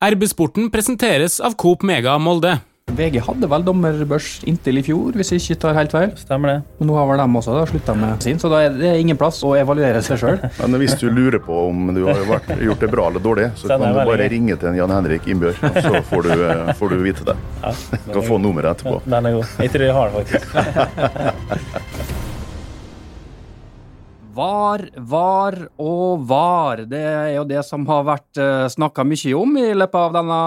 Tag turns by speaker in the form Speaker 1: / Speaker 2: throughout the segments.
Speaker 1: RB-sporten presenteres av Coop Mega Molde.
Speaker 2: VG hadde vel dommerbørs inntil i fjor, hvis jeg ikke tar helt feil.
Speaker 3: Stemmer det.
Speaker 2: Og nå har vel de også da, slutta med sin, så da er det ingen plass å evaluere seg sjøl.
Speaker 4: Men hvis du lurer på om du har vært, gjort det bra eller dårlig, så kan du bare
Speaker 3: veldig.
Speaker 4: ringe til en Jan Henrik Innbjørg, så får du, eh, får du vite det.
Speaker 3: Ja,
Speaker 4: Du kan få nummeret etterpå.
Speaker 3: Den er god. Jeg tror jeg har den, faktisk.
Speaker 2: Var, var og var. Det er jo det som har vært uh, snakka mye om i løpet av denne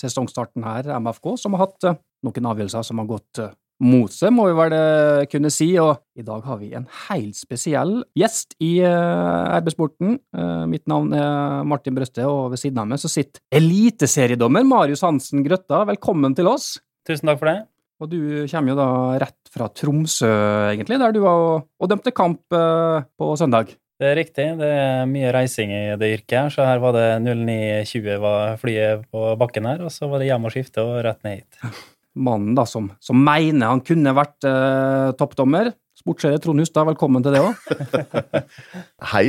Speaker 2: sesongstarten her, MFK, som har hatt eh, noen avgjørelser som har gått eh, mot seg, må vi vel eh, kunne si. Og i dag har vi en helt spesiell gjest i RB-sporten. Eh, mitt navn er Martin Brøste, og ved siden av meg så sitter eliteseriedommer Marius Hansen Grøtta. Velkommen til oss.
Speaker 3: Tusen takk for det.
Speaker 2: Og du kommer jo da rett fra Tromsø, egentlig, der du var og, dømte kamp eh, på søndag.
Speaker 3: Det er riktig. Det er mye reising i det yrket her, så her var det 09.20 var flyet på bakken her, og så var det hjem og skifte og rett ned hit.
Speaker 2: Mannen da som, som mener han kunne vært eh, toppdommer. Sportssjef Trond Hustad, velkommen til det òg.
Speaker 4: Hei.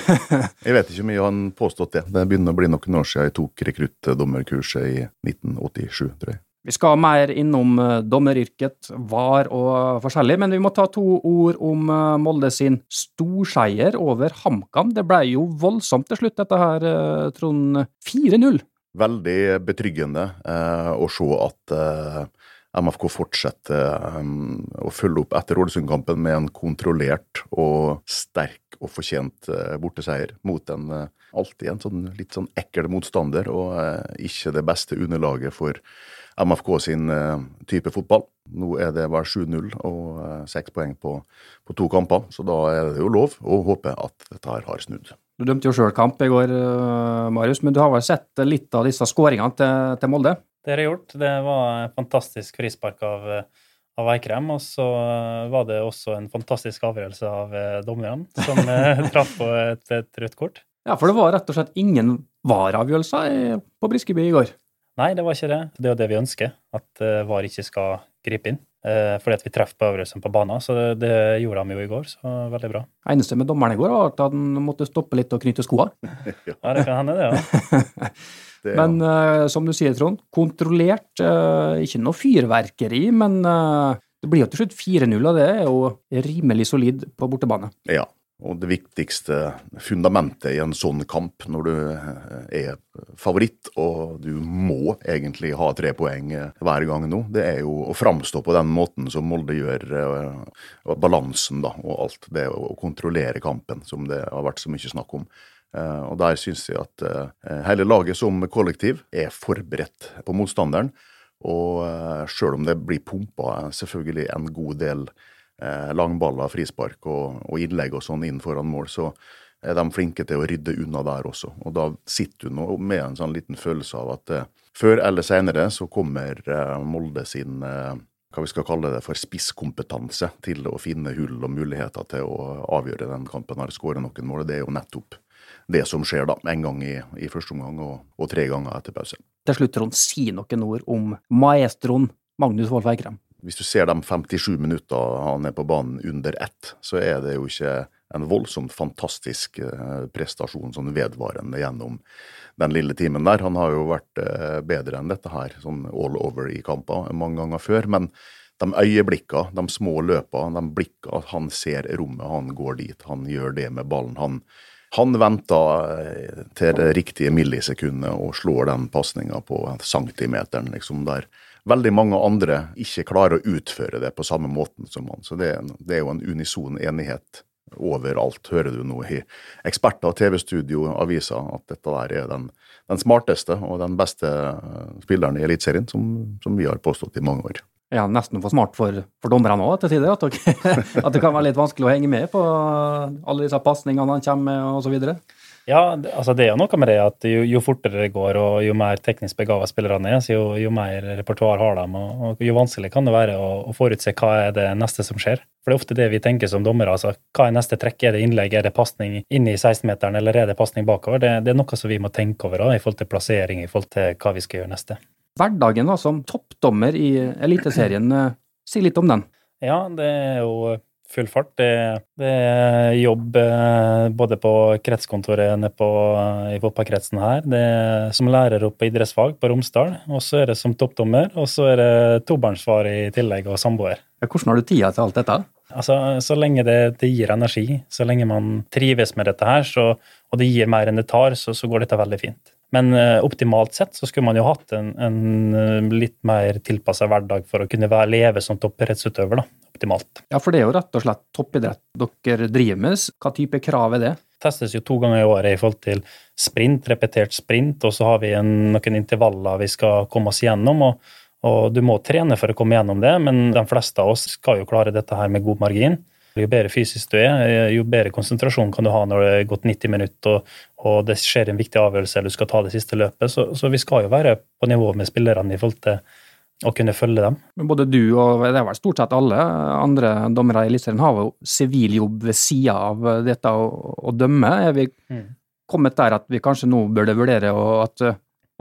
Speaker 4: Jeg vet ikke hvor mye han påstått det. Det begynner å bli noen år siden jeg tok rekruttdommerkurset i 1987, tror jeg.
Speaker 2: Vi skal mer innom eh, dommeryrket, var og forskjellig, men vi må ta to ord om eh, Molde sin storseier over HamKam. Det ble jo voldsomt til slutt, dette her, eh, Trond. 4-0.
Speaker 4: Veldig betryggende eh, å se at eh, MFK fortsetter eh, å følge opp etter Ålesund-kampen med en kontrollert og sterk og fortjent eh, borteseier mot en eh, alltid en sånn litt sånn ekkel motstander, og eh, ikke det beste underlaget for MFK sin type fotball. Nå er det vel 7-0 og seks poeng på, på to kamper, så da er det jo lov å håpe at dette her har snudd.
Speaker 2: Du dømte jo sjøl kamp i går, Marius, men du har vel sett litt av disse skåringene til, til Molde?
Speaker 3: Det har gjort. Det var en fantastisk frispark av, av Eikrem, og så var det også en fantastisk avgjørelse av eh, dommerne, som eh, traff på et, et rødt kort.
Speaker 2: Ja, for det var rett og slett ingen VAR-avgjørelser på Briskeby i går.
Speaker 3: Nei, det var ikke det. Det er jo det vi ønsker, at eh, VAR ikke skal gripe inn. Eh, fordi at vi treffer på avgjørelsen på banen, så det, det gjorde de jo i går, så veldig bra.
Speaker 2: Eneste med dommeren i går var at han måtte stoppe litt og knytte skoa.
Speaker 3: Ja, det kan hende, det, ja.
Speaker 4: Det,
Speaker 2: Men uh, som du sier, Trond, kontrollert. Uh, ikke noe fyrverkeri, men uh, det blir jo til slutt 4-0, og det er jo rimelig solid på bortebane.
Speaker 4: Ja, og det viktigste fundamentet i en sånn kamp, når du eh, er favoritt og du må egentlig ha tre poeng eh, hver gang nå, det er jo å framstå på den måten som Molde gjør, eh, balansen da, og alt. Det å kontrollere kampen, som det har vært så mye snakk om. Og der syns jeg at hele laget som kollektiv er forberedt på motstanderen. Og sjøl om det blir pumpa selvfølgelig en god del eh, langballer, frispark og, og innlegg og sånn inn foran mål, så er de flinke til å rydde unna der også. Og da sitter du nå med en sånn liten følelse av at eh, før eller senere så kommer eh, Molde sin eh, hva vi skal kalle det for spisskompetanse til å finne hull og muligheter til å avgjøre den kampen her, skåre noen mål. Det er jo nettopp det som skjer da, en gang i, i første omgang og, og tre ganger etter pause.
Speaker 2: Til slutt, Trond, si noen ord om maestroen Magnus Wolff Eikrem.
Speaker 4: Hvis du ser de 57 minutter han er på banen under ett, så er det jo ikke en voldsomt fantastisk eh, prestasjon sånn vedvarende gjennom den lille timen der. Han har jo vært eh, bedre enn dette her, sånn all over i kamper mange ganger før. Men de øyeblikkene, de små løpene, de blikkene, han ser rommet, han går dit, han gjør det med ballen. Han, han venter eh, til det riktige millisekundet og slår den pasninga på centimeteren, liksom der veldig mange andre ikke klarer å utføre det på samme måten som han. Så det, er en- det er jo en unison enighet overalt, hører du nå i eksperter, TV-studio, aviser, at dette der er den, den smarteste og den beste eh, spilleren i Eliteserien, som, som vi har påstått i mange år.
Speaker 2: Ja, nesten for smart for, for dommerne òg til tider? At, at det kan være litt vanskelig å henge med på alle disse pasningene han kommer med, osv.?
Speaker 3: Ja, altså det er jo noe med det at jo, jo fortere det går, og jo mer teknisk begava spillerne er, så jo, jo mer repertoar har de, og, og jo vanskelig kan det være å, å forutse hva er det neste som skjer. For det er ofte det vi tenker som dommere. altså Hva er neste trekk? Er det innlegg? Er det pasning inn i 16-meteren, eller er det pasning bakover? Det, det er noe som vi må tenke over da, i forhold til plassering, i forhold til hva vi skal gjøre neste.
Speaker 2: Hverdagen da, som toppdommer i Eliteserien, eh, si litt om den.
Speaker 3: Ja, det er jo full fart. Det, det er jobb eh, både på kretskontoret nede på, i fotballkretsen her, det er som lærer opp på idrettsfag på Romsdal, og så er det som toppdommer, og så er det tobarnsfar i tillegg, og samboer.
Speaker 2: Ja, hvordan har du tida til alt dette?
Speaker 3: Altså, Så lenge det, det, gir energi, så lenge man trives med dette her, så, og det gir mer enn det tar, så, så går dette veldig fint. Men uh, optimalt sett så skulle man jo hatt en, en litt mer tilpassa hverdag for å kunne være, leve som toppidrettsutøver. da, optimalt.
Speaker 2: Ja, for det er jo rett og slett toppidrett dere driver med. Hva type krav er det?
Speaker 3: testes jo to ganger i året i forhold til sprint, repetert sprint, og så har vi en, noen intervaller vi skal komme oss gjennom. og, og Du må trene for å komme gjennom det, men de fleste av oss skal jo klare dette her med god margin. Jo bedre fysisk du er, jo bedre konsentrasjon kan du ha når det er gått 90 minutter og, og det skjer en viktig avgjørelse eller du skal ta det siste løpet. Så, så vi skal jo være på nivå med spillerne i forhold til å kunne følge dem.
Speaker 2: Men både du og det er vel stort sett alle andre dommere i Eliteserien har jo siviljobb ved sida av dette å, å, dømme. Er vi mm. kommet der at vi kanskje nå burde vurdere at,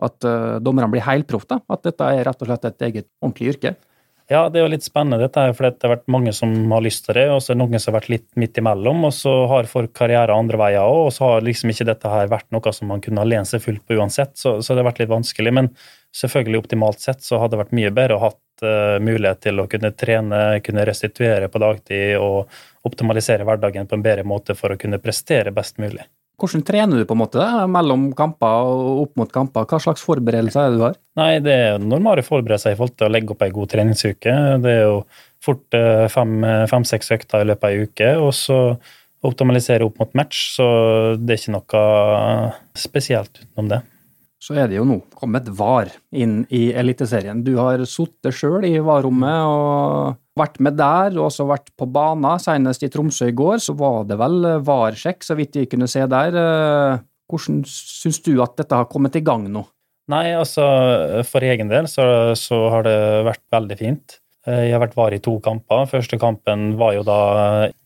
Speaker 2: at uh, dommerne blir helproff? At dette er rett og slett et eget ordentlig yrke?
Speaker 3: Ja, det er jo litt spennende dette her, for det har vært mange som har lyst til det, og så er det noen som har vært litt midt imellom, og så har folk karriere andre veier òg, og så har liksom ikke dette her vært noe som man kunne ha lent seg fullt på uansett, så, så, det har vært litt vanskelig. Men selvfølgelig optimalt sett så hadde det vært mye bedre å ha hatt uh, mulighet til å kunne trene, kunne restituere på dagtid og optimalisere hverdagen på en bedre måte for å kunne prestere best mulig.
Speaker 2: Hvordan trener du på en måte mellom kamper og opp mot kamper? Hva slags forberedelser er det du har?
Speaker 3: Nei, Det er normale forberedelser i forhold til å legge opp ei god treningsuke. Det er jo fort eh, fem-seks fem, økter i løpet av ei uke, og så optimalisere opp mot match. Så det er ikke noe spesielt utenom det
Speaker 2: så er det jo nå kommet VAR inn i Eliteserien. Du har sittet sjøl i VAR-rommet og vært med der, og også vært på banen. Senest i Tromsø i går så var det vel VAR-sjekk, så vidt jeg kunne se der. Eh, hvordan syns du at dette har kommet i gang nå?
Speaker 3: Nei, altså for egen del så, så har det vært veldig fint. Eh, jeg har vært VAR i to kamper. Første kampen var jo da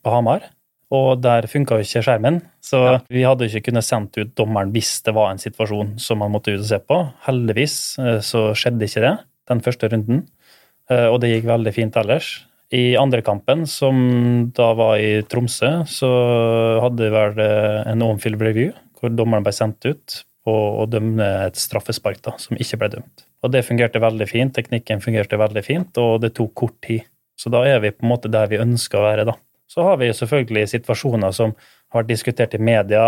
Speaker 3: på Hamar og der funka jo ikke skjermen. Så ja. vi hadde ikke kunnet sendt ut dommeren hvis det var en situasjon som man måtte ut og se på. Heldigvis eh, så skjedde ikke det den første runden, eh, og det gikk veldig fint ellers. I andre kampen, som da var i Tromsø, så hadde vi vel eh, en on-field review, hvor dommeren ble sendt ut på å dømme et straffespark da, som ikke ble dømt. Og det fungerte veldig fint, teknikken fungerte veldig fint, og det tok kort tid. Så da er vi på en måte der vi ønsker å være, da. Så har vi selvfølgelig situasjoner som har vært diskutert i media.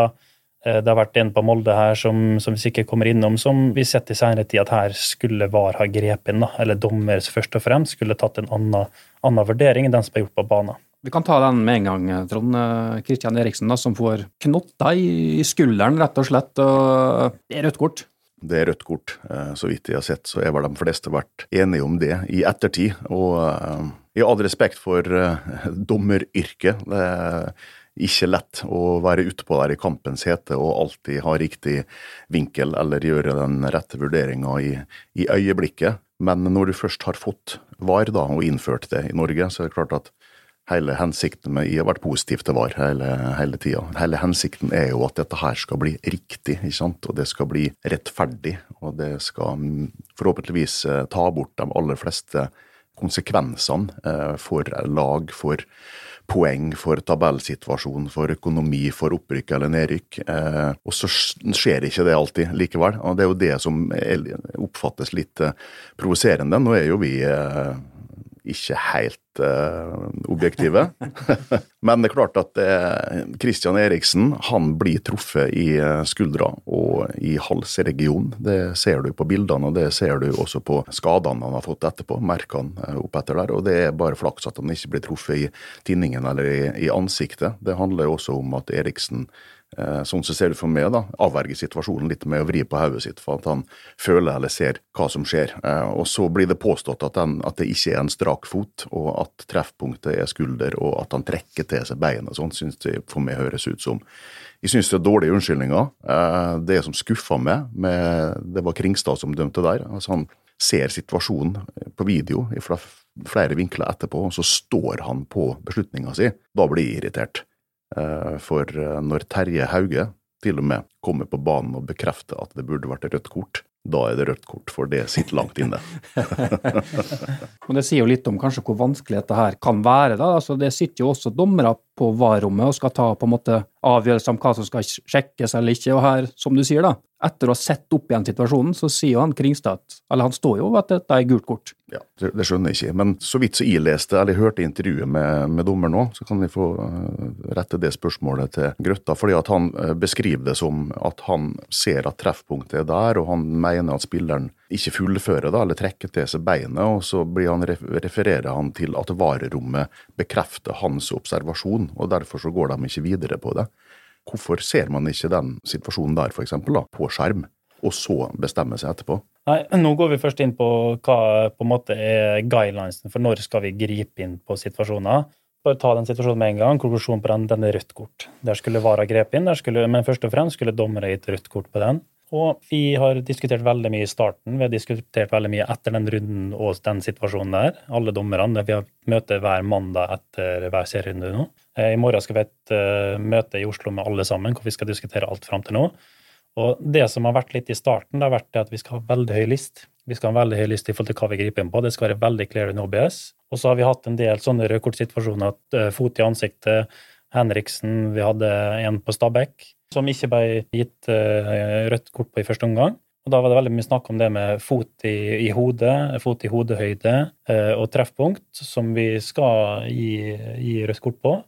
Speaker 3: Eh, det har vært en på Molde her som, som vi sikkert kommer innom, som vi sett i senere tid at her skulle VAR ha grepet inn, eller dommer først og fremst skulle tatt en annen, annen vurdering enn den som er gjort på banen.
Speaker 2: Vi kan ta den med en gang, Trond. Kristian Eriksen da, som får knotter i skulderen, rett og slett. og Det er rødt kort.
Speaker 4: Det er rødt kort. Eh, så vidt jeg har sett, så er vel de fleste vært enige om det i ettertid. og eh, i all respekt for uh, dommeryrket. Det er ikke lett å være utpå der i kampens hete og alltid ha riktig vinkel eller gjøre den rette vurderinga i, i, øyeblikket. Men når du først har fått VAR da, og innført det i Norge, så er det klart at hele hensikten med I har vært positiv til VAR hele, hele tida. Hele hensikten er jo at dette her skal bli riktig, ikke sant? og det skal bli rettferdig. Og det skal mm, forhåpentligvis eh, ta bort de aller fleste konsekvensene eh, for lag, for poeng, for tabellsituasjon, for økonomi, for opprykk eller nedrykk. Eh, og så skjer ikke det alltid likevel. og Det er jo det som oppfattes litt eh, provoserende. Nå er jo vi ikke helt uh, objektive. Men det er klart at uh, Christian Eriksen han blir truffet i uh, skuldra og i halsregionen. Det ser du på bildene, og det ser du også på skadene han har fått etterpå. Merkene opp etter der. Og det er bare flaks at han ikke blir truffet i tinningen eller i, i ansiktet. Det handler jo også om at Eriksen Eh, sånn som ser ut for meg, da, avverge situasjonen litt med å vri på hodet sitt for at han føler eller ser hva som skjer. Eh, og så blir det påstått at, den, at det ikke er en strak fot, og at treffpunktet er skulder, og at han trekker til seg beinet. Sånn synes det for meg høres ut som. Jeg synes det er dårlige unnskyldninger. Eh, det som skuffa meg, med, det var Kringstad som dømte der. altså Han ser situasjonen på video i flere vinkler etterpå, og så står han på beslutninga si. Da blir jeg irritert. Eh, for eh, når Terje Hauge til og med kommer på banen og bekrefter at det burde vært rødt kort, da er det rødt kort, for det sitter langt inne.
Speaker 2: Men det sier jo litt om kanskje hvor vanskelig dette her kan være. da. Altså, det sitter jo også dommere på VAR-rommet og skal ta på en måte avgjørelser om hva som skal sjekkes eller ikke. Og her, som du sier, da, etter å ha sett opp igjen situasjonen, så sier han Kringstad Eller han står jo at dette er gult kort.
Speaker 4: Ja, det, skjønner jeg ikke. Men så vidt så jeg leste, eller hørte intervjuet med, med dommer nå, så kan jeg få uh, rette det spørsmålet til Grøtta. fordi at han uh, beskriver det som at han ser at treffpunktet er der, og han mener at spilleren ikke fullfører da, eller trekker til seg beinet, og så blir han, refererer han til at varerommet bekrefter hans observasjon, og derfor så går de ikke videre på det. Hvorfor ser man ikke den situasjonen der, for da, på skjerm, og så bestemme seg etterpå?
Speaker 3: Nei, Nå går vi først inn på hva på en måte er guidelinesen for når skal vi gripe inn på situasjoner. Bare ta den situasjonen med en gang. Konklusjonen på den, den er rødt kort. Der skulle Vara grepet inn, skulle, men først og fremst skulle dommere gitt rødt kort på den. Og vi har diskutert veldig mye i starten, vi har diskutert veldig mye etter den runden og den situasjonen der. Alle dommerne. Vi har møte hver mandag etter hver serierunde nå. Eh, I morgen skal vi ha et uh, møte i Oslo med alle sammen, hvor vi skal diskutere alt fram til nå. Og det som har vært litt i starten, det har vært at vi skal ha veldig høy list. Vi skal ha en veldig høy list i forhold til hva vi griper inn på. Det skal være veldig clear in OBS. Og så har vi hatt en del sånne rødkortsituasjoner. at fot i ansiktet, Henriksen, vi hadde en på Stabæk som ikke ble gitt uh, rødt kort på i første omgang. Og Da var det veldig mye snakk om det med fot i, i hodet, fot i hodehøyde uh, og treffpunkt, som vi skal gi, gi rødt kort på.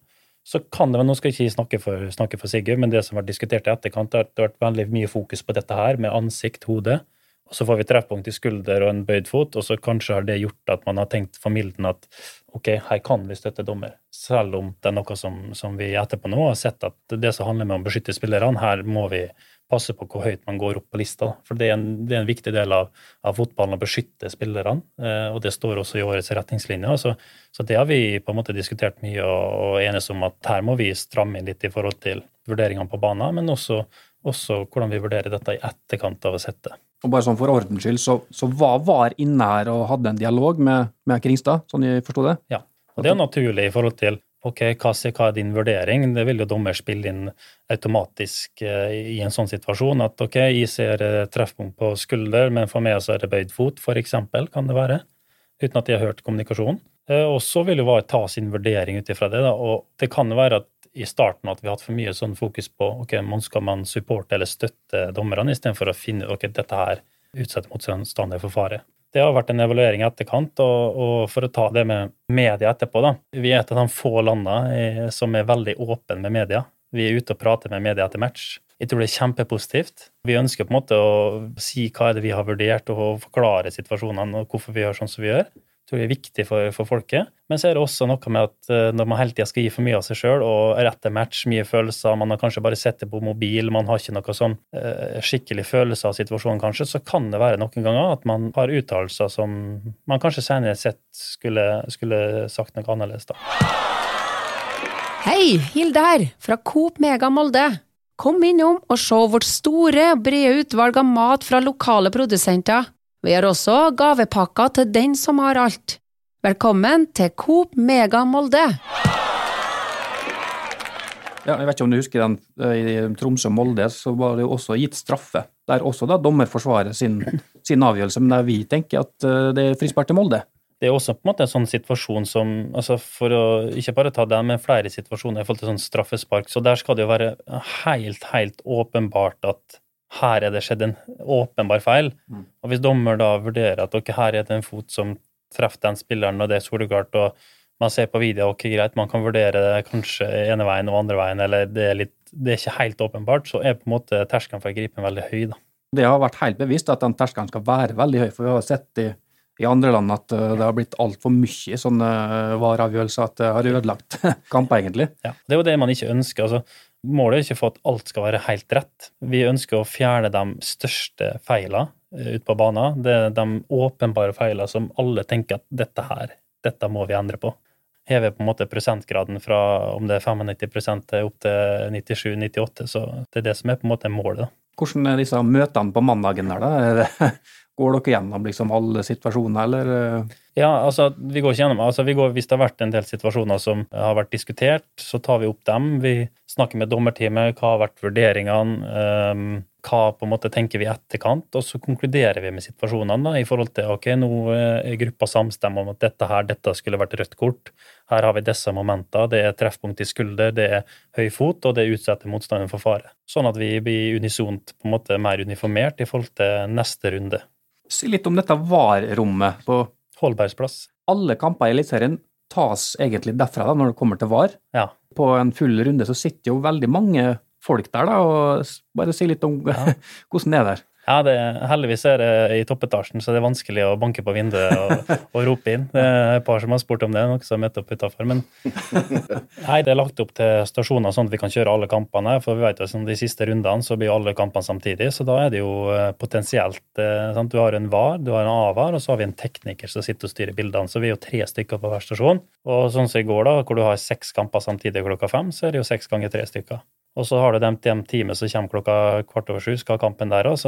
Speaker 3: Så kan det, Nå skal jeg ikke snakke for, snakke for Sigurd, men det som har vært diskutert i etterkant, har vært veldig mye fokus på dette her med ansikt, hode. Og så får vi treffpunkt i skulder og en bøyd fot, og så kanskje har det gjort at man har tenkt familien at ok, her kan vi støtte dommer. Selv om det er noe som, som vi etterpå nå har sett at det som handler med å beskytte spillerne, her må vi passe på hvor høyt man går opp på lista. For det er en, det er en viktig del av, av, fotballen å beskytte spillerne, eh, og det står også i årets retningslinjer. Så, så, det har vi på en måte diskutert mye og, og enes om at her må vi stramme inn litt i forhold til vurderingene på banen, men også, også hvordan vi vurderer dette i etterkant av å sette.
Speaker 2: Og bare sånn For ordens skyld, så, så var VAR inne her og hadde en dialog med, med Kringstad, sånn jeg forsto det?
Speaker 3: Ja, og det er naturlig i forhold til ok, hva, hva er din vurdering? Det vil jo dommer spille inn automatisk eh, i en sånn situasjon. At ok, jeg ser eh, treffpunkt på skulder, men for meg så er det bøyd fot, f.eks., kan det være. Uten at de har hørt kommunikasjon. Eh, og så vil jo VAR ta sin vurdering ut ifra det. Da. Og det kan være at i starten at vi har hatt for mye sånn fokus på ok, man skal man supporte eller støtte dommerne, istedenfor å finne ok, dette her utsetter motstander for fare. Det har vært en evaluering i etterkant, og, og, for å ta det med media etterpå, da. Vi er et av de få landene som er veldig åpne med media. Vi er ute og prater med media etter match. Jeg tror det er kjempepositivt. Vi ønsker på en måte å si hva er det vi har vurdert, og forklare situasjonene og hvorfor vi gjør sånn som vi gjør tror jeg er viktig for, for, folket. Men så er det også noe med at uh, når man hele tida skal gi for mye av seg sjøl og rette match, mye følelser, man har kanskje bare sett det på mobil, man har ikke noe sånn eh, skikkelig følelse av situasjonen, kanskje, så kan det være noen ganger at man har uttalelser som man kanskje senere sett skulle, skulle sagt noe annerledes, da.
Speaker 5: Hei, Hilde her, fra Coop Mega Molde. Kom innom og se vårt store, brede utvalg av mat fra lokale produsenter. Vi har også gavepakker til den som har alt. Velkommen til Coop Mega Molde!
Speaker 2: Ja, jeg vet ikke om du husker den eh, i Tromsø-Molde, så var det jo også gitt straffe. Der også da dommer forsvarer sin, sin avgjørelse, men der vi tenker at eh, det er frispark til Molde.
Speaker 3: Det er også på en måte en sånn situasjon som altså For å ikke bare ta det, men flere situasjoner i forhold til sånn straffespark, så der skal det jo være helt, helt åpenbart at her er det skjedd en åpenbar feil. Mm. Og hvis dommer da vurderer at okay, her er det en fot som treffer den spilleren, og det er soleklart, og man ser på video, ok, greit, man kan vurdere det kanskje ene veien og andre veien, eller det er, litt, det er ikke helt åpenbart, så er på en måte terskelen for å gripe en veldig høy, da.
Speaker 2: Det har vært helt bevisst at den terskelen skal være veldig høy, for vi har sett i, i andre land at uh, det har blitt altfor mye sånne uh, vareavgjørelser at det har ødelagt kamper, egentlig.
Speaker 3: Ja, Det er jo det man ikke ønsker. altså Målet er ikke for at alt skal være helt rett. Vi ønsker å fjerne de største feilene ute ut på banen. Det er de åpenbare feilene som alle tenker at dette her, dette må vi endre på. Hever på en måte prosentgraden fra om det er 95 til opp til 97-98, så det er det som er på en måte målet.
Speaker 2: Hvordan er disse møtene på mandagen der, da? Går dere gjennom liksom alle situasjoner, eller? eh?
Speaker 3: Ja, altså, vi går ikke gjennom, altså, går, Hvis det har vært en del situasjoner som har vært diskutert, så tar vi opp dem. Vi snakker med dommerteamet, hva har vært vurderingene, ehm, hva på en måte tenker vi i etterkant, og så konkluderer vi med situasjonene da, i forhold til ok, nå eh, er gruppa samstemt om at dette her, dette skulle vært rødt kort. Her har vi disse momenter. Det er treffpunkt i skulder, det er høy fot, og det utsetter motstanderen for fare. Sånn at vi blir unisont på en måte mer uniformert i forhold til neste runde.
Speaker 2: Si litt om dette VAR-rommet. på
Speaker 3: Holbergsplass.
Speaker 2: Alle kamper i Eliteserien tas egentlig derfra da, når det kommer til VAR.
Speaker 3: Ja.
Speaker 2: På en full runde så sitter jo veldig mange folk der, da, og bare si litt om
Speaker 3: Ja.
Speaker 2: hvordan det er der.
Speaker 3: Ja, det, heldigvis er det i toppetasjen, så det er vanskelig å banke på vinduet og, og rope inn. Det er et par som har spurt om det, noen som har møtt opp utafor. Men nei, det er lagt opp til stasjoner sånn at vi kan kjøre alle kampene. For vi vet jo sånn, de siste rundene så blir alle kampene samtidig, så da er det jo eh, potensielt eh, sant? Du har en VAR, du har en AVAR, og så har vi en tekniker som sitter og styrer bildene. Så vi er jo tre stykker på hver stasjon. Og sånn som i går, da, hvor du har seks kamper samtidig klokka fem, så er det jo seks ganger tre stykker. Og så har du dem til teamet som kommer klokka kvart over sju, skal ha kampen der òg.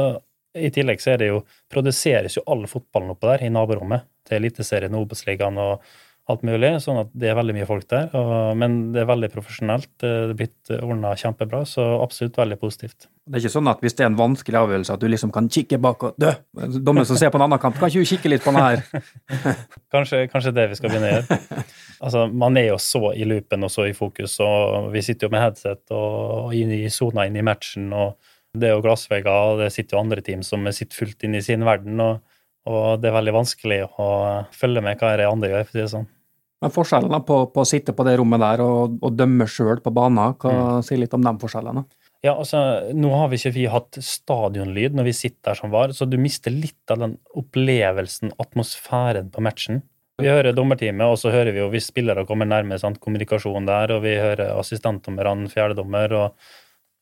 Speaker 3: I tillegg så er det jo, produseres jo all fotballen oppå der i naborommet til Eliteserien, Obos-ligaen og alt mulig, sånn at det er veldig mye folk der. Og, men det er veldig profesjonelt. Det er blitt ordna kjempebra, så absolutt veldig positivt.
Speaker 2: Det er ikke sånn at hvis det er en vanskelig avgjørelse, at du liksom kan kikke bak og dø. Dommen som ser på en annen kamp, kan ikke du kikke litt på den her?
Speaker 3: Kanskje, kanskje det vi skal begynne å gjøre. Altså, Man er jo så i loopen og så i fokus, og vi sitter jo med headset og inn i sona inn i matchen. og Det er jo glassvegger, og det sitter jo andre team som sitter fullt inn i sin verden. og, og det er veldig vanskelig å følge med hva det andre gjør. for å si det sånn.
Speaker 2: Men forskjellen på, på å sitte på det rommet der og, og dømme sjøl på banen, hva sier litt om de forskjellene.
Speaker 3: Ja, altså, Nå har vi ikke vi hatt stadionlyd når vi sitter der som var, så du mister litt av den opplevelsen, atmosfæren på matchen. Vi hører dommerteamet, og så hører vi jo hvis spillere kommer nærme sant, kommunikasjon der, og vi hører assistentdommerne, fjerdedommer, og,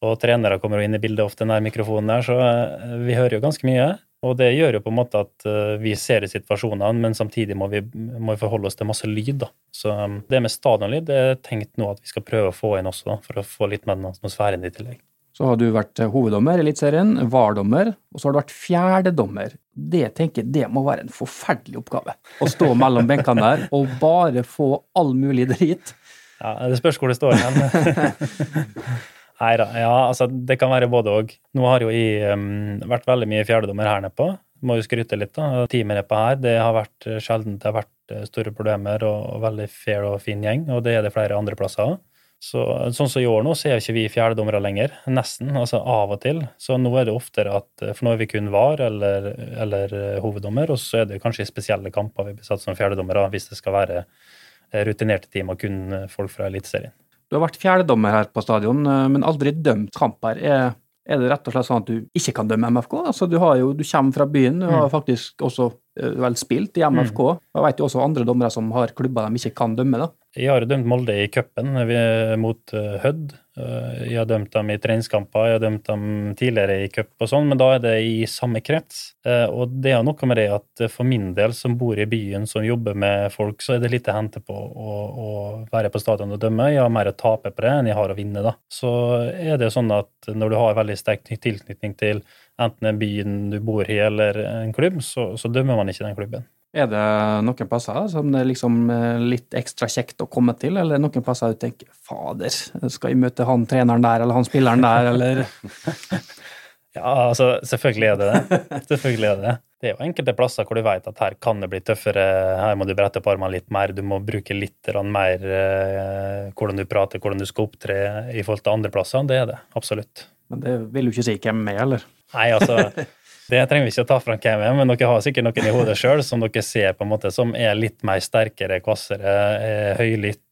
Speaker 3: og trenere kommer inn i bildet ofte nær mikrofonen der, så eh, vi hører jo ganske mye. Og det gjør jo på en måte at eh, vi ser i situasjonene, men samtidig må vi, må vi forholde oss til masse lyd. da. Så um, det med stadionlyd det er tenkt nå at vi skal prøve å få inn også, da, for å få litt med den atmosfæren i tillegg.
Speaker 2: Så har du vært eh, hoveddommer i Eliteserien, VAR-dommer, og så har du vært fjerdedommer. Det tenker jeg, det må være en forferdelig oppgave. Å stå mellom benkene der og bare få all mulig drit.
Speaker 3: Ja, Det spørs hvor det står hen. Nei. Ja, altså, det kan være både òg. Nå har jo jeg um, vært veldig mye fjerdedommer her nede på. Må jo skryte litt, da. Teamet nedpå her, det har vært eh, sjelden det har vært eh, store problemer og, og veldig fair og fin gjeng, og det er det flere andre plasser òg. Så, sånn som i år nå, så er jo ikke vi fjerdedommere lenger. Nesten. Altså av og til. Så nå er det oftere at For nå er vi kun VAR eller, eller eh, hoveddommer, og så er det kanskje i spesielle kamper vi blir satt som fjerdedommere hvis det skal være eh, rutinerte team og kun eh, folk fra Eliteserien.
Speaker 2: Du har vært fjerdedommer her på stadion, eh, men aldri dømt kamper. Er, er det rett og slett sånn at du ikke kan dømme MFK? Altså, du, har jo, du kommer fra byen, du har faktisk også eh, vel spilt i MFK. Jeg vet jo også andre dommere som har klubber de ikke kan dømme. da.
Speaker 3: Jeg har dømt Molde i cupen mot eh, Hødd. Eh, Jeg har dømt dem i treningskamper, jeg har dømt dem tidligere i cup og sånn, men da er det i samme krets. Eh, Og det er noe med det at for min del, som bor i byen, som jobber med folk, så er det litt å hente på å, å være på stadion og dømme. Jeg har mer å tape på det enn jeg har å vinne, da. Så er det sånn at når du har veldig sterk tilknytning til enten byen du bor i eller en klubb, så, så dømmer man ikke den klubben.
Speaker 2: Er det noen plasser som det er liksom eh, litt ekstra kjekt å komme til, eller noen plasser du tenker fader, skal jeg møte han treneren der, eller han spilleren der, eller
Speaker 3: Ja, altså, selvfølgelig er det det. Selvfølgelig er det det. Det er jo enkelte plasser hvor du vet at her kan det bli tøffere, her må du brette opp armene litt mer, du må bruke litt mer eh, hvordan du prater, hvordan du skal opptre i forhold til andre plasser. Det er det, absolutt.
Speaker 2: Men det vil jo ikke si hvem er, eller?
Speaker 3: Nei, altså, det trenger vi ikke å ta fram hvem er, men dere har sikkert noen i hodet sjøl som dere ser på en måte som er litt mer sterkere, kvassere, er høylytt,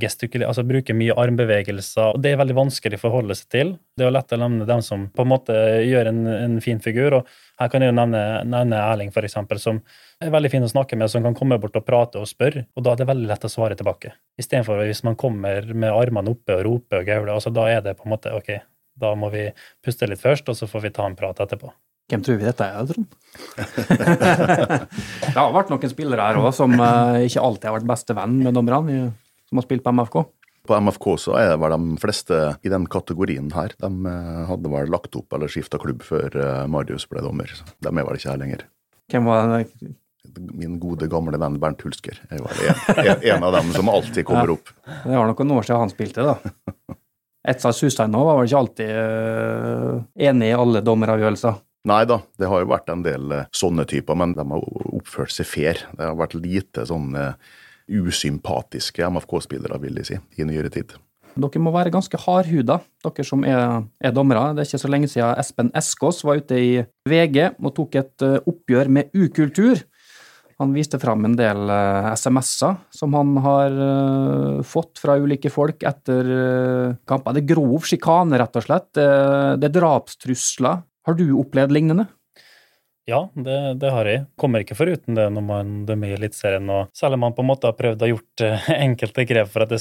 Speaker 3: gestikulert, altså bruker mye armbevegelser. og Det er veldig vanskelig å forholde seg til. Det er jo lett å nevne dem som på en måte gjør en, en fin figur. og Her kan jeg jo nevne, nevne Erling, eksempel, som er veldig fin å snakke med, som kan komme bort og prate og spørre, og da er det veldig lett å svare tilbake. Istedenfor hvis man kommer med armene oppe og roper og gauler, altså da er det på en måte ok, da må vi puste litt først, og så får vi ta en prat etterpå.
Speaker 2: Hvem tror vi dette er, Trond? det har vært noen spillere her òg som eh, ikke alltid har vært beste venn med dommerne, som har spilt på MFK.
Speaker 4: På MFK så er det vel de fleste i den kategorien her. De eh, hadde vel lagt opp eller skifta klubb før eh, Marius ble dommer. De er vel ikke her lenger.
Speaker 2: Hvem var den?
Speaker 4: Min gode, gamle venn Bernt Hulsker er vel en, en, en av dem som alltid kommer opp.
Speaker 2: Det var noen år siden han spilte, da. Etsa Sustein var vel ikke alltid enig i alle dommeravgjørelser.
Speaker 4: Nei da, det har jo vært en del eh, sånne typer, men de har oppført seg fair. Det har vært lite sånn eh, usympatiske MFK-spillere, vil jeg si, i nyere tid.
Speaker 2: Dere må være ganske hardhuda, dere som er, er dommere. Det er ikke så lenge siden Espen Eskås var ute i VG og tok et eh, oppgjør med ukultur. Han viste fram en del SMS-er som han har fått fra ulike folk etter kampen. Det er grov sjikane, rett og slett. Det er drapstrusler. Har du opplevd lignende?
Speaker 3: Ja, det, det har jeg. Kommer ikke foruten det når man dømmer i Eliteserien. Selv om man på en måte har prøvd å gjort eh, enkelte grep for at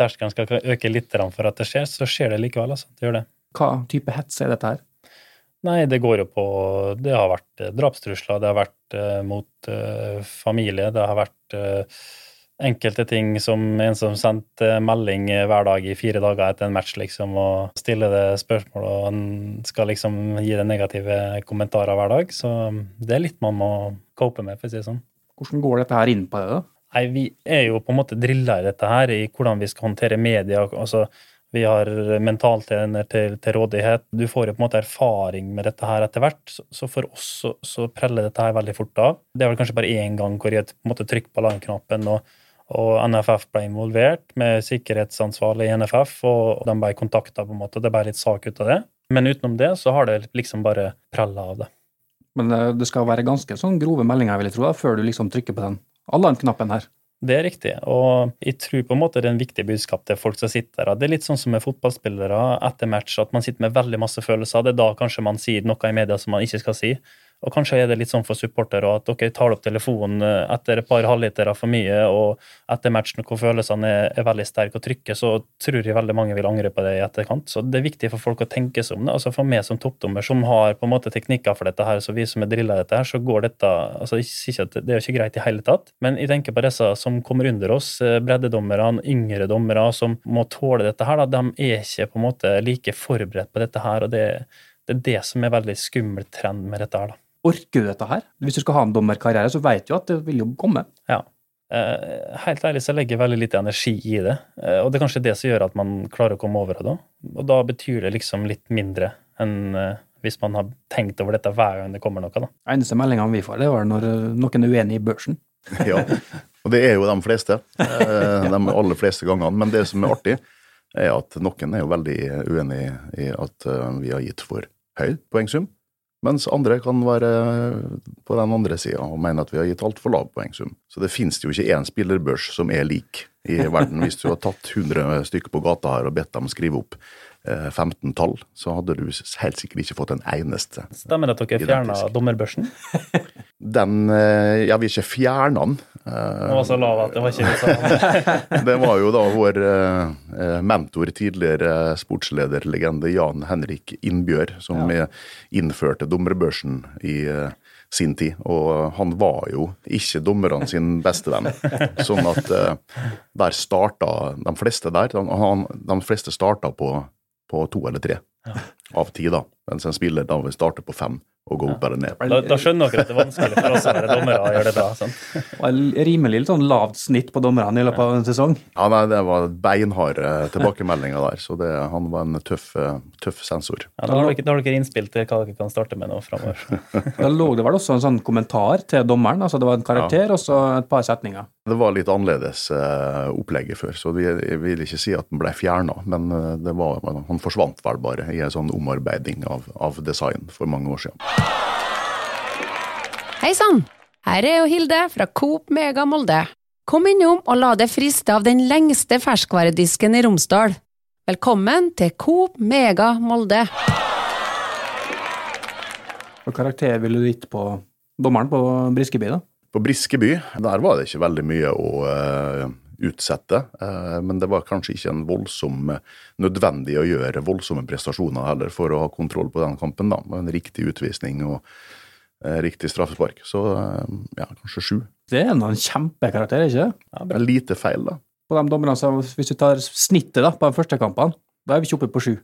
Speaker 3: terskelen skal øke litt for at det skjer, så skjer det likevel. altså. Det gjør det.
Speaker 2: Hva type hets er dette her?
Speaker 3: Nei, det går jo på Det har vært eh, drapstrusler, det har vært eh, mot familie, det har vært enkelte ting som en som sendte melding hver dag i fire dager etter en match, liksom, og stiller det spørsmål, og skal liksom gi det negative kommentarer hver dag. Så det er litt man må cope med, for å si det sånn.
Speaker 2: Hvordan går dette her inn på det? da?
Speaker 3: Nei, vi er jo på en måte drilla i dette her, i hvordan vi skal håndtere media. altså vi har mentaltrener til, til rådighet. Du får jo på en måte erfaring med dette her etter hvert, så, så for oss så, så preller dette her veldig fort av. Det er vel kanskje bare én gang hvor jeg på en måte trykker på alarmknappen, og, og NFF ble involvert med sikkerhetsansvarlig i NFF, og de ble kontakta, på en måte. Det ble litt sak ut av det. Men utenom det så har det liksom bare prella av det.
Speaker 2: Men eh, det skal være ganske sånn grove meldinger, vil jeg tro, da, før du liksom trykker på den alarmknappen her.
Speaker 3: Det er riktig, og jeg tror på en måte det er en viktig budskap til folk som sitter der. Det er litt sånn som med fotballspillere etter match, at man sitter med veldig masse følelser. Det er da kanskje man sier noe i media som man ikke skal si. Og kanskje er det litt sånn for supportere at dere tar opp telefonen etter et par halvlitere for mye, og etter matchen hvor følelsene er, er veldig sterke og trykke, så tror jeg veldig mange vil angre på det i etterkant. Så det er viktig for folk å tenke seg om det. Altså For meg som toppdommer, som har på en måte teknikker for dette her, så vi som er drilla dette her, så går dette altså Det er jo ikke greit i hele tatt, men jeg tenker på disse som kommer under oss, eh, breddedommerne, yngre dommere, som må tåle dette her. Da. De er ikke på en måte like forberedt på dette her, og det, det er det som er veldig skummel trend med dette her. da.
Speaker 2: Orker du dette her? Hvis du skal ha en dommerkarriere, så vet du at det vil jo komme.
Speaker 3: Ja. Eh, helt ærlig så legger jeg veldig lite energi i det. Eh, og det er kanskje det som gjør at man klarer å komme over det da. Og da betyr det liksom litt mindre enn eh, hvis man har tenkt over dette hver gang det kommer noe. da.
Speaker 2: Eneste meldinga vi får, det var når noen er uenig i børsen.
Speaker 4: Ja, og det er jo de fleste. eh, De aller fleste gangene. Men det som er artig, er at noen er jo veldig uenig i at vi har gitt for høy poengsum. Mens andre kan være på den andre sida og mene at vi har gitt altfor lav poengsum. Så det finnes jo ikke én spillerbørs som er lik i verden. Hvis du har tatt 100 stykker på gata her og bedt dem skrive opp eh, 15 tall, så hadde du helt sikkert ikke fått en eneste.
Speaker 3: Stemmer det at dere fjerna dommerbørsen?
Speaker 4: Den Ja, vi vil ikke fjerna den. Eh,
Speaker 3: Den var så lav at det var ikke liksom
Speaker 4: Det var jo da vår eh, eh, mentor, tidligere sportslederlegende Jan Henrik Innbjør, som ja. innførte dommerbørsen i eh, sin tid. Og han var jo ikke dommerne sin beste venn. Sånn at eh, der starta de fleste der. De, han, de fleste starta på, på to eller tre av ti, da. Mens en spiller da vil starte på fem og gå opp eller ned.
Speaker 3: da, da skjønner dere at det er vanskelig for oss å være dommere og gjøre det bra. sant?
Speaker 2: Og rimelig litt sånn lavt snitt på dommerne i løpet av en sesong.
Speaker 4: Ja, nei, Det var beinharde tilbakemeldinger der, så det, han var en tøff, eh, tøff sensor.
Speaker 3: Ja, da, har dere, da har dere innspill til hva dere kan starte med nå framover.
Speaker 2: Da lå det vel også en sånn kommentar til dommeren. altså Det var en karakter og så et par setninger.
Speaker 4: Det var litt annerledes eh, opplegget før, så vi, jeg vil ikke si at den ble fjerna. Men eh, det var, han forsvant vel bare i en sånn omarbeiding av, av design for mange år siden.
Speaker 5: Hei sann! Her er jo Hilde fra Coop Mega Molde. Kom innom og la deg friste av den lengste ferskvaredisken i Romsdal. Velkommen til Coop Mega Molde.
Speaker 2: Hvilken karakter ville du gitt på dommeren på Briskeby? da?
Speaker 4: På Briskeby der var det ikke veldig mye å eh, utsette, eh, men det var kanskje ikke en voldsom eh, nødvendig å gjøre voldsomme prestasjoner heller for å ha kontroll på den kampen. da, med En riktig utvisning og eh, riktig straffespark. Så ja, kanskje sju.
Speaker 2: Det er en kjempekarakter, ikke?
Speaker 3: Ja,
Speaker 4: Det lite feil, da.
Speaker 2: På de dommerne, Hvis du tar snittet da, på de første kampene, da er vi ikke oppe på sju.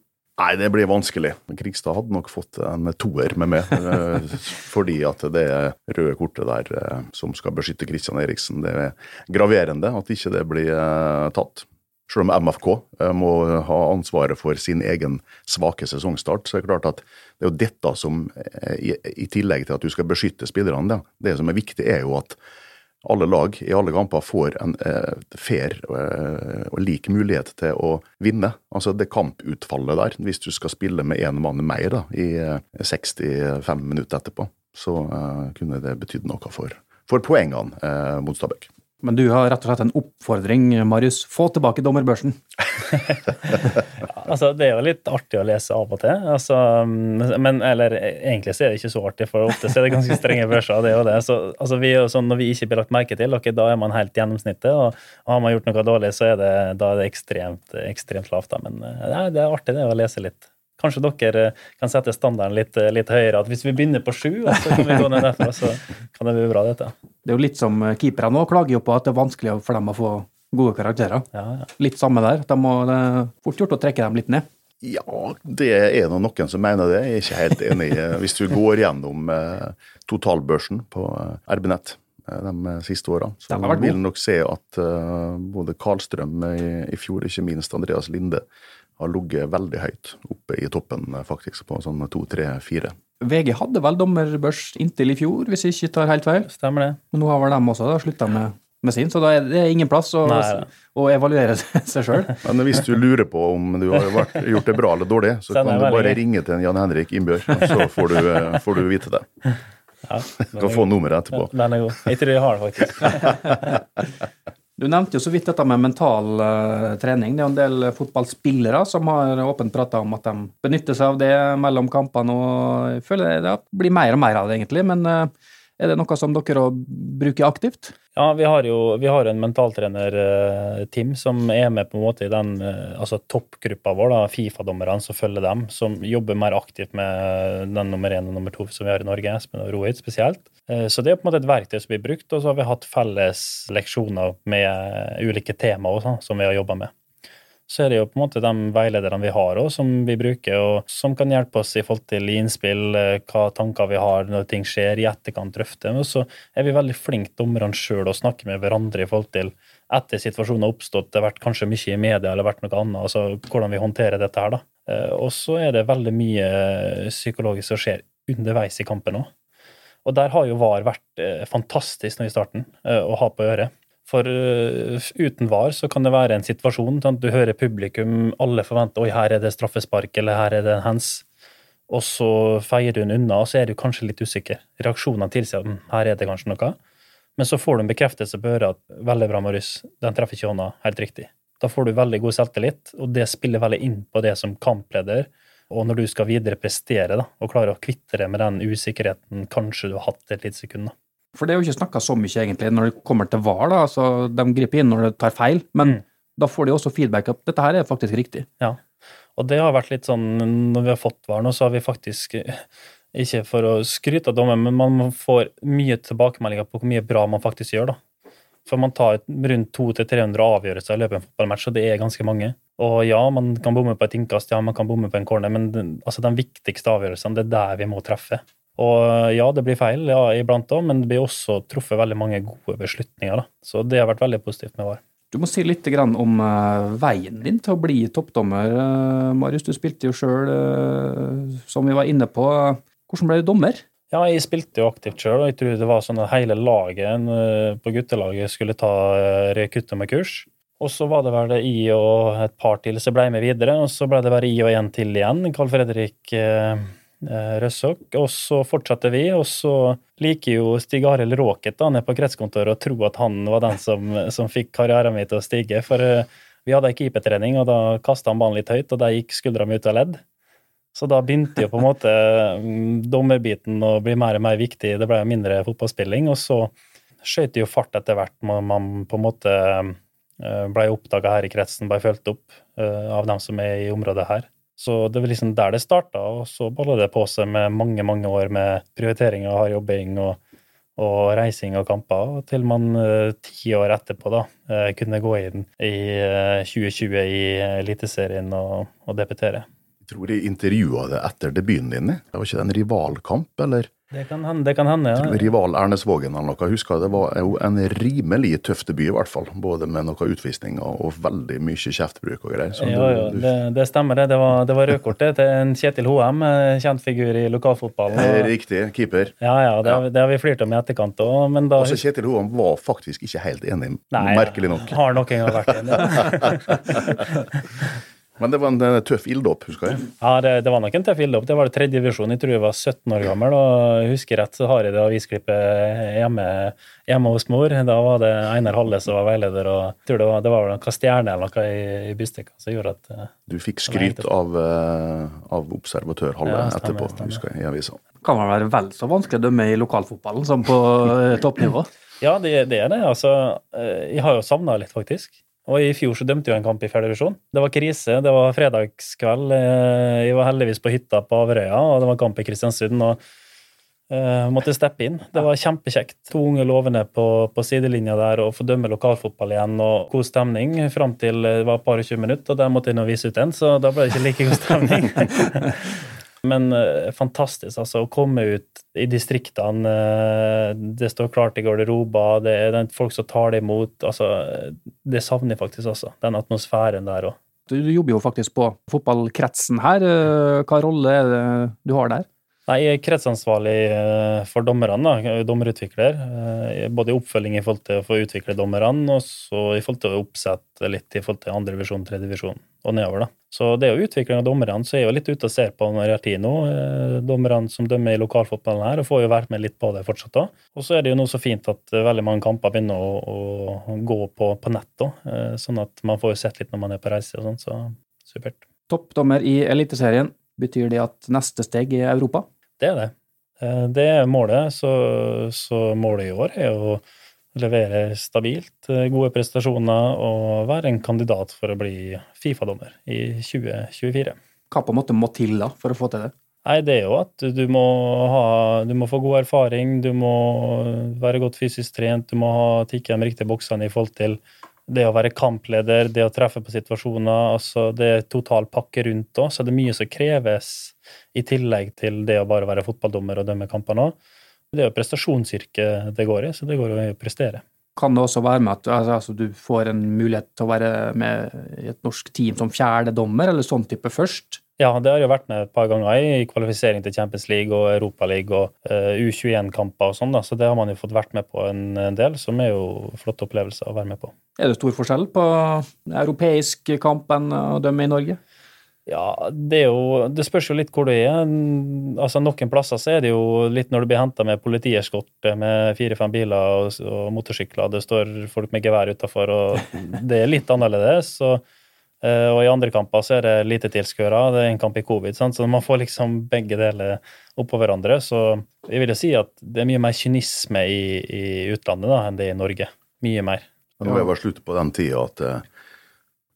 Speaker 4: Nei, det blir vanskelig. Krigstad hadde nok fått en toer med meg. eh, fordi at det røde kortet der eh, som skal beskytte Kristian Eriksen, det er graverende at ikke det blir eh, tatt. Selv om MFK må ha ansvaret for sin egen svake sesongstart, så er det klart at det er jo dette som, i, tillegg til at du skal beskytte spillerne, det som er viktig, er jo at alle lag i alle kamper får en eh, fair eh, og lik mulighet til å vinne. Altså det kamputfallet der, hvis du skal spille med én mann mer da, i eh, 65 minutter etterpå, så eh, kunne det betydd noe for, for poengene eh, mot Stabæk.
Speaker 2: Men du har rett og slett en oppfordring, Marius. Få tilbake dommerbørsen.
Speaker 3: Altså, det er jo litt artig å lese av og til. Altså, men eller egentlig så er det ikke så artig, for ofte så er det ganske strenge børser. det er jo det. Så, altså, vi sånn, Når vi ikke blir lagt merke til, okay, da er man helt gjennomsnittet. Og, og har man gjort noe dårlig, så er det, da er det ekstremt, ekstremt lavt. Da. Men nei, det er artig det å lese litt. Kanskje dere kan sette standarden litt, litt høyere. at Hvis vi begynner på sju, så kan vi gå ned derfra, så kan det bli bra, dette.
Speaker 2: Det er jo litt som keeperne nå klager jo på at det er vanskelig for dem å få gode karakterer.
Speaker 3: Ja, ja.
Speaker 2: Litt samme der. De må, det er fort gjort å trekke dem litt ned.
Speaker 4: Ja, det er nå noen som mener det. Jeg er ikke helt enig. Hvis du går gjennom eh, totalbørsen på eh, RB-nett eh, de siste åra, så vil du nok se at eh, både Karlstrøm i, i fjor, ikke minst Andreas Linde, har ligget veldig høyt oppe i toppen, eh, faktisk, på sånn to, tre, fire.
Speaker 2: VG hadde vel dommerbørs inntil i fjor, hvis jeg ikke tar helt feil.
Speaker 3: Stemmer det.
Speaker 2: Men nå har vel de også slutta med, med sin, så da er det ingen plass å,
Speaker 3: Nei,
Speaker 2: å evaluere seg sjøl.
Speaker 4: Men hvis du lurer på om du har vært, gjort det bra eller dårlig, så
Speaker 3: Stemmer,
Speaker 4: kan du bare ringe til Jan Henrik Innbjørg, så får du, eh, får du vite det.
Speaker 3: Ja,
Speaker 4: Du kan få nummeret etterpå.
Speaker 3: Den er god. Jeg tror jeg har det, faktisk.
Speaker 2: Du nevnte jo så vidt dette med mental eh, trening. Det er jo en del fotballspillere som har åpent prata om at de benytter seg av det mellom kampene, og jeg føler det blir mer og mer av det, egentlig. Men eh, er det noe som dere bruker aktivt?
Speaker 3: Ja, vi har jo vi har en mentaltrener, eh, som er med på en måte i den altså toppgruppa vår, Fifa-dommerne som følger dem, som jobber mer aktivt med den nummer én og nummer to som vi har i Norge, Espen og Rohit spesielt. Eh, Så det er på en måte et verktøy som blir brukt, og så har vi hatt felles leksjoner med ulike temaer også, som vi har jobba med. Så er det jo på en måte de veilederne vi har også, som vi bruker, og som kan hjelpe oss i forhold til innspill, eh, hva tanker vi har når ting skjer, i etterkant drøfte. Men så er vi veldig flinke dommerne sjøl å snakke med hverandre i forhold til etter situasjonen har oppstått, det har vært kanskje mye i media eller vært noe annet, altså hvordan vi håndterer dette her, da. Eh, Og så er det veldig mye psykologisk som skjer underveis i kampen òg. Og der har jo VAR vært eh, fantastisk nå i starten eh, å ha på øret. For eh, uten VAR så kan det være en situasjon sånn du hører publikum, alle forventer oi, her er det straffespark, eller her er det en hands. Og så feier den unna, og så er du kanskje litt usikker. Reaksjonene tilsier at «Hm, her er det kanskje noe. Men så får du en bekreftelse på øret at veldig bra, Marius, den treffer ikke hånda helt riktig. Da får du veldig god selvtillit, og det spiller veldig inn på det som kampleder. Og når du skal videre prestere da, og klare å kvitte deg med den usikkerheten kanskje du har hatt et lite sekund. da.
Speaker 2: For det er jo ikke snakka så mye, egentlig, når det kommer til VAR. da, altså De griper inn når det tar feil, men
Speaker 3: Mm.
Speaker 2: da får de også feedback at dette her er faktisk riktig.
Speaker 3: Ja. Og det har vært litt sånn, når vi har fått VAR nå, så har vi faktisk eh, ikke for å skryte av dommen, men man får mye tilbakemeldinger på hvor mye bra man faktisk gjør. da. For man tar rundt 200-300 avgjørelser i løpet av en fotballmatch, og det er ganske mange. Og ja, man kan bomme på et innkast, ja, man kan bomme på en corner, men den, altså de viktigste avgjørelsene, det er der vi må treffe. Og ja, det blir feil ja, iblant òg, men det blir også truffet veldig mange gode beslutninger. da. Så det har vært veldig positivt med VAR.
Speaker 2: Du må si litt om eh, veien din til å bli toppdommer, eh, Marius. Du spilte jo sjøl, som vi var inne på. Hvordan ble du dommer?
Speaker 3: Ja, jeg spilte jo aktivt sjøl, og jeg tror det var sånn at hele laget eh, på guttelaget skulle ta eh, rekuttommerkurs. Og så var det vel i og et par til som ble med videre, og så ble det bare i og én til igjen, Carl Fredrik eh, eh, Røssok. Og så fortsatte vi, og så liker jo Stig Arild Råket da, nede på kretskontoret å tro at han var den som, som fikk karrieren min til å stige. For eh, vi hadde ei keepertrening, og da kasta han ballen litt høyt, og der gikk skuldra mi ut av ledd. Så da begynte jo på en måte mm, dommerbiten å bli mer og mer viktig. Det ble mindre fotballspilling. Og så skøyt jo fart etter hvert man, man på en måte eh, ble oppdaga her i kretsen, ble fulgt opp eh, av dem som er i området her. Så det var liksom der det starta, og så balla det på seg med mange, mange år med prioritering av hard jobbing og, og reising og kamper, til man eh, ti år etterpå da kunne gå inn i eh, 2020 i Eliteserien og, og debutere.
Speaker 4: Tror jeg intervjua det etter debuten din. Det var ikke det en rivalkamp, eller?
Speaker 3: Det kan hende, det kan hende ja.
Speaker 4: Rival Ernesvågen eller noe. Jeg husker det var jo en rimelig tøff debut, i hvert fall. Både med noen utvisninger og veldig mye kjeftbruk og greier.
Speaker 3: Ja, ja,
Speaker 4: du-
Speaker 3: det, det stemmer det. Det var, det var rødkortet til en Kjetil Hoem, eh, kjent figur i lokalfotballen. Og,
Speaker 4: Riktig. Keeper.
Speaker 3: ja, ja, det, har- det har vi flirt om i etterkant òg, men da
Speaker 4: Også Kjetil Hoem var faktisk ikke helt enig,
Speaker 3: Nei,
Speaker 4: merkelig nok.
Speaker 3: Har nok en gang vært enig.
Speaker 4: Men det var en tøff ilddåp, husker jeg.
Speaker 3: Ja, det, det var nok en tøff ilddåp. Det var det tredje divisjon. Jeg tror jeg var 17 år gammel. og jeg husker rett så har jeg det avisklippet hjemme, hjemme hos mor. Da var det Einar Halle som var veileder, og jeg tror det var, det var noe stjerne eller noe i, i bystikka som gjorde at eh,
Speaker 4: Du fikk skryt av, eh, av observatør Halle
Speaker 3: Ja, stemmer,
Speaker 4: etterpå,
Speaker 3: stemmer.
Speaker 4: husker jeg, i avisa.
Speaker 2: Kan vel være vel så vanskelig å dømme i lokalfotballen som på eh, toppnivå.
Speaker 3: Ja, det, det er det. Altså, jeg har jo savna litt, faktisk. Og i fjor så dømte jo en kamp i fjerde divisjon. Det var krise. Det var fredagskveld. eh, Jeg var heldigvis på hytta på Averøya, og det var kamp i Kristiansund. og uh, måtte steppe inn. Det var kjempekjekt. To unge lovende på, på sidelinja der og få dømme lokalfotball igjen. og God stemning fram til det var et par og tjue minutter, og der måtte jeg nå vise ut en, så da ble det ikke like god stemning. Men eh, fantastisk, altså. Å komme ut i distriktene. eh, det står klart i garderober, det er den folk som tar det imot. altså, Det savner jeg faktisk også. Den atmosfæren der òg.
Speaker 2: Du, du jobber jo faktisk på fotballkretsen her. Eh, Hva rolle er det du har der?
Speaker 3: Nei, jeg er kretsansvarlig eh, for dommerne, da, er dommerutvikler. eh, Både i oppfølging i forhold til å få utvikle dommerne, og så i forhold til å oppsette litt i forhold til andre divisjon, tredje divisjon og nedover. da. Så det er jo utvikling av dommerne, så jeg er jo litt ute og ser på når jeg har tid nå. Dommerne som dømmer i lokalfotballen her, og får jo vært med litt på det fortsatt da. Og så er det jo noe så fint at eh, veldig mange kamper begynner å, å gå på, på nett da, eh, sånn at man får jo sett litt når man er på reise og sånn, så supert.
Speaker 2: Toppdommer i Eliteserien. Betyr det at neste steg er Europa?
Speaker 3: Det er det. Eh, Det er målet, så, så målet i år er å levere stabilt, eh, gode prestasjoner og være en kandidat for å bli Fifa-dommer i 2024.
Speaker 2: Hva på en måte må til da for å få til det?
Speaker 3: Nei, det er jo at du må, ha, du må få god erfaring, du må være godt fysisk trent, du må ha tikke de riktige boksene i forhold til det å være kampleder, det å treffe på situasjoner, altså det er total pakke rundt òg, så det er mye som kreves i tillegg til det å bare være fotballdommer og dømme kampene òg. Det er jo prestasjonsyrke det går i, så det går jo i å prestere.
Speaker 2: Kan det også være med at altså, altså, du får en mulighet til å være med i et norsk team som fjerde dommer, eller sånn type først?
Speaker 3: Ja, det har jeg vært med et par ganger i kvalifisering til Champions League og Europaliga og uh, U21-kamper og sånn, da, så det har man jo fått vært med på en, en del, som er jo flotte opplevelser å være med på.
Speaker 2: Er det stor forskjell på europeisk kamp enn å dømme i Norge?
Speaker 3: Ja, det er jo Det spørs jo litt hvor du er. Altså Noen plasser så er det jo litt når du blir henta med politieskorte med fire-fem biler og, og motorsykler, det står folk med gevær utafor, og det er litt annerledes. Så, eh, og i andre kamper så er det lite tilskuere, det er en kamp i covid, sant? så man får liksom begge deler oppå hverandre. Så jeg vil jo si at det er mye mer kynisme i, i utlandet da, enn det er i Norge. Mye mer.
Speaker 4: Nå er det bare slutt på den tida at det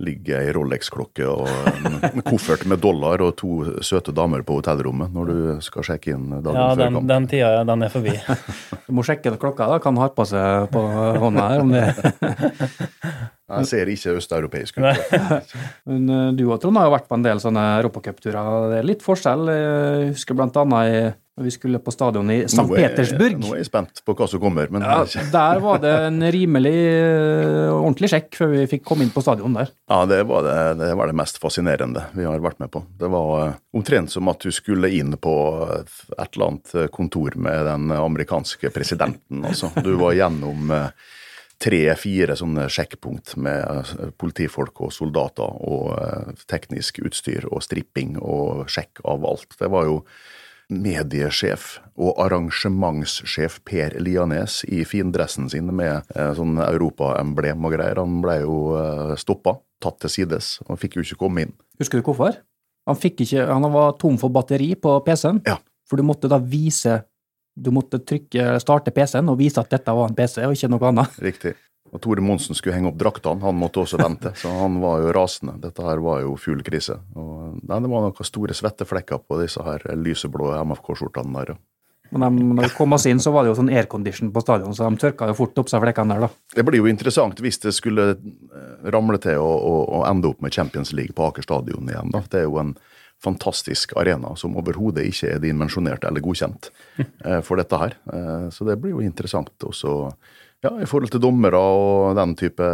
Speaker 4: ligger ei Rolex-klokke og en koffert med dollar og to søte damer på hotellrommet når du skal sjekke inn dagen
Speaker 3: Ja,
Speaker 4: før
Speaker 3: den,
Speaker 4: kamp.
Speaker 3: den tida den er forbi.
Speaker 2: Du må sjekke klokka, da. Kan ha på seg på hånda her om det
Speaker 4: Jeg ser ikke østeuropeisk ut.
Speaker 2: Men eh, du og Trond har jo vært på en del sånne europacupturer. Det er litt forskjell. Jeg husker blant annet i- når vi skulle på stadion i St.
Speaker 4: Er-
Speaker 2: Petersburg.
Speaker 4: Nå er jeg spent på hva som kommer, men
Speaker 2: Ja, der var det en rimelig eh, ordentlig sjekk før vi fikk komme inn på stadion der.
Speaker 4: Ja, det var det, det var det mest fascinerende vi har vært med på. Det var eh, omtrent som at du skulle inn på et eller annet kontor med den amerikanske presidenten. Altså. Du var gjennom eh, tre-fire sånne sjekkpunkt med eh, politifolk og soldater og eh, teknisk utstyr og stripping og sjekk av alt. Det var jo mediesjef og arrangementssjef Per Lianes i findressen sin med eh, sånn europaemblem og greier. Han ble jo eh, stoppa, tatt til sides, og fikk jo ikke komme inn.
Speaker 2: Husker du hvorfor? Han, ikke, han var tom for batteri på PC-en,
Speaker 4: Ja.
Speaker 2: for du måtte da vise Du måtte trykke starte PC-en og vise at dette var en PC, og ikke noe annet.
Speaker 4: Riktig. Og Tore Monsen skulle henge opp draktene, han måtte også vente, så han var jo rasende. Dette her var jo full krise. Og nei, Det var noen store svetteflekker på disse her lyseblå MFK-skjortene der.
Speaker 2: Men de, når vi kom oss inn, så var det jo sånn aircondition på stadion, så de tørka jo fort opp seg flekkene der, da.
Speaker 4: Det blir jo interessant hvis det skulle eh, ramle til å, å, å ende opp med Champions League på Aker stadion igjen. da. Det er jo en fantastisk arena som overhodet ikke er dimensjonert eller godkjent eh, for dette her. Eh, så det blir jo interessant også ja, i forhold til dommere og den type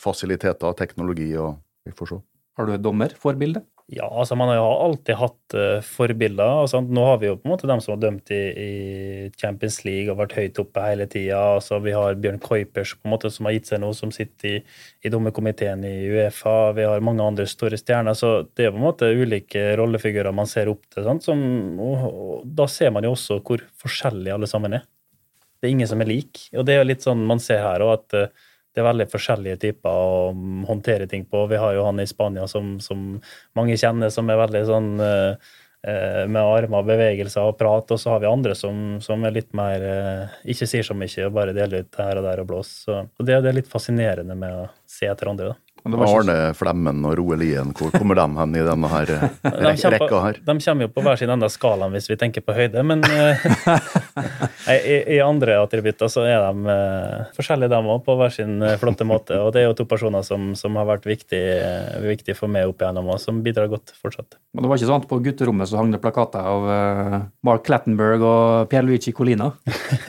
Speaker 4: fasiliteter, teknologi og vi får se.
Speaker 2: Har du et dommerforbilde?
Speaker 3: Ja, altså man har jo alltid hatt uh, forbilder. Altså, nå har vi jo på en måte dem som har dømt i, i Champions League og vært høyt oppe hele tida. Altså, vi har Bjørn Kuipers på en måte som har gitt seg noe, som sitter i, i dommerkomiteen i Uefa. Vi har mange andre store stjerner. Så det er på en måte ulike rollefigurer man ser opp til. Som, og, og, da ser man jo også hvor forskjellige alle sammen er. Det er ingen som er lik. Og det er jo litt sånn man ser her òg, at uh, det er veldig forskjellige typer å håndtere ting på. Vi har jo han i Spania som, som mange kjenner, som er veldig sånn eh, eh med armer, bevegelser og prat, og så har vi andre som, som er litt mer eh, ikke sier så mye og bare deler ut her og der og blåser. Og det, det, er litt fascinerende med å se etter andre. da.
Speaker 4: Arne Flemmen og Roe Lien, hvor kommer de hen i denne her eh, rekka her?
Speaker 3: De kommer jo på hver sin ende av skalaen hvis vi tenker på høyde, men uh, i, i, andre attributter så er de uh, forskjellige, de òg, på hver sin flotte måte. Og det er jo to personer som, som har vært viktige viktig for meg opp igjennom, og som bidrar godt fortsatt.
Speaker 2: Men det var ikke sånn at på gutterommet så hang det plakater av Mark Clattenberg og Pierluigi Colina?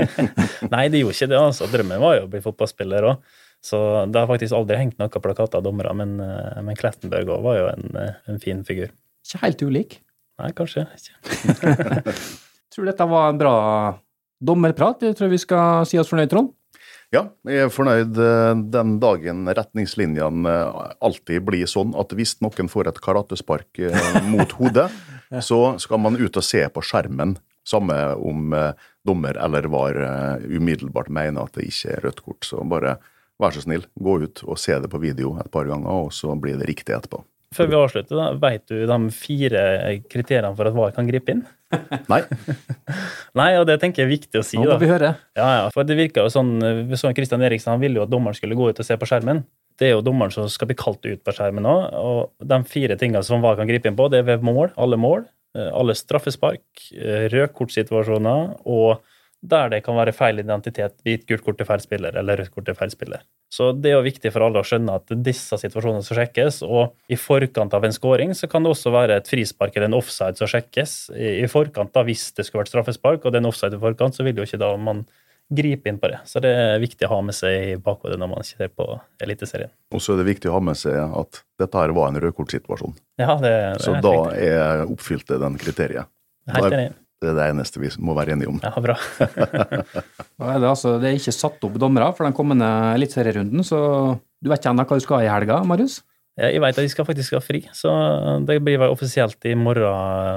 Speaker 3: Nei, det gjorde ikke det. altså. Drømmen var jo å bli fotballspiller òg. Så det har faktisk aldri hengt noen plakater av dommere, men, eh, men Klettenberg òg var jo en, eh, en, fin figur.
Speaker 2: Ikke helt ulik?
Speaker 3: Nei, kanskje ikke.
Speaker 2: tror dette var en bra dommerprat. Jeg tror vi skal si oss fornøyd, Trond?
Speaker 4: Ja, jeg er fornøyd eh, den dagen retningslinjene alltid blir sånn at hvis noen får et karatespark mot hodet, så skal man ut og se på skjermen. Samme om dommer eller var umiddelbart mener at det ikke er rødt kort. Så bare vær så snill, gå ut og se det på video et par ganger, og så blir det riktig etterpå.
Speaker 3: Før vi avslutter, da, vet du de fire kriteriene for at VAR kan gripe inn?
Speaker 4: Nei.
Speaker 3: Nei, og det tenker jeg er viktig å si.
Speaker 2: Nå må
Speaker 3: da.
Speaker 2: vi høre.
Speaker 3: Ja, ja, for det virka jo sånn Vi så Christian Eriksen han ville jo at dommeren skulle gå ut og se på skjermen. Det er jo dommeren som skal bli kalt ut på skjermen òg. Og de fire tingene som VAR kan gripe inn på, det er ved mål, alle mål, eh, alle straffespark, eh, rødkortsituasjoner og der det kan være feil identitet, hvit gult kort til feil spiller eller rødt kort til feil spiller. Så det er jo viktig for alle å skjønne at disse situasjonene skal sjekkes, og i forkant av en scoring så kan det også være et frispark eller en offside som sjekkes. I forkant da, Hvis det skulle vært straffespark og det er en offside i forkant, så vil jo ikke da man gripe inn på det. Så det er viktig å ha med seg i bakhodet når man ser på Eliteserien.
Speaker 4: Og så er det viktig å ha med seg at dette her var en rødkortsituasjon.
Speaker 3: Ja, det, det
Speaker 4: så da er oppfylte den kriteriet.
Speaker 3: Helt enig.
Speaker 4: Det er det eneste vi må være enige om.
Speaker 3: Ja, bra.
Speaker 2: er det, altså, det, er ikke satt opp dommere for den kommende eliteserierunden, så du vet ikke ennå hva du skal i helga, Marius?
Speaker 3: Jeg vet at de skal faktisk ha fri, så det blir vel offisielt i morgen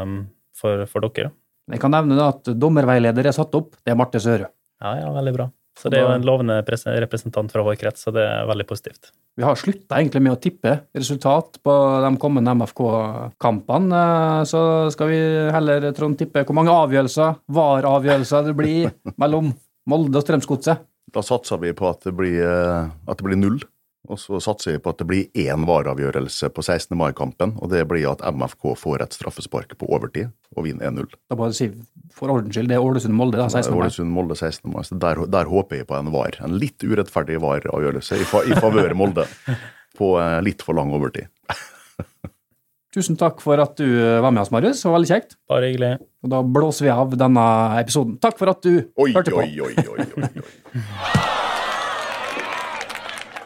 Speaker 3: um, for, for dere.
Speaker 2: Jeg kan nevne at dommerveileder er satt opp. Det er Marte Søre.
Speaker 3: Ja, ja, veldig bra. Så det er jo en lovende representant fra vår krets, så det er veldig positivt.
Speaker 2: Vi har slutta egentlig med å tippe resultat på de kommende MFK-kampene. Så skal vi heller, Trond, tippe hvor mange avgjørelser, VAR-avgjørelser, det blir mellom Molde og Strømsgodset.
Speaker 4: Da satser vi på at det blir, eh, at det blir null. Og så satser vi på at det blir én vareavgjørelse på 16. mai-kampen, og det blir at MFK får et straffespark på overtid og vinner 1-0.
Speaker 2: Da bare si for ordens skyld, det er Ålesund-Molde, da, 16.
Speaker 4: mai? Ålesund-Molde 16. mai. Så der, der, håper jeg på en var. En litt urettferdig vareavgjørelse i, fa, i favør Molde på eh, litt for lang overtid.
Speaker 2: Tusen takk for at du eh, var med oss, Marius. Det var veldig kjekt.
Speaker 3: Bare hyggelig.
Speaker 2: Og da blåser vi av denne episoden. Takk for at du
Speaker 4: oi,
Speaker 2: hørte på.
Speaker 4: Oi, oi, oi, oi, oi.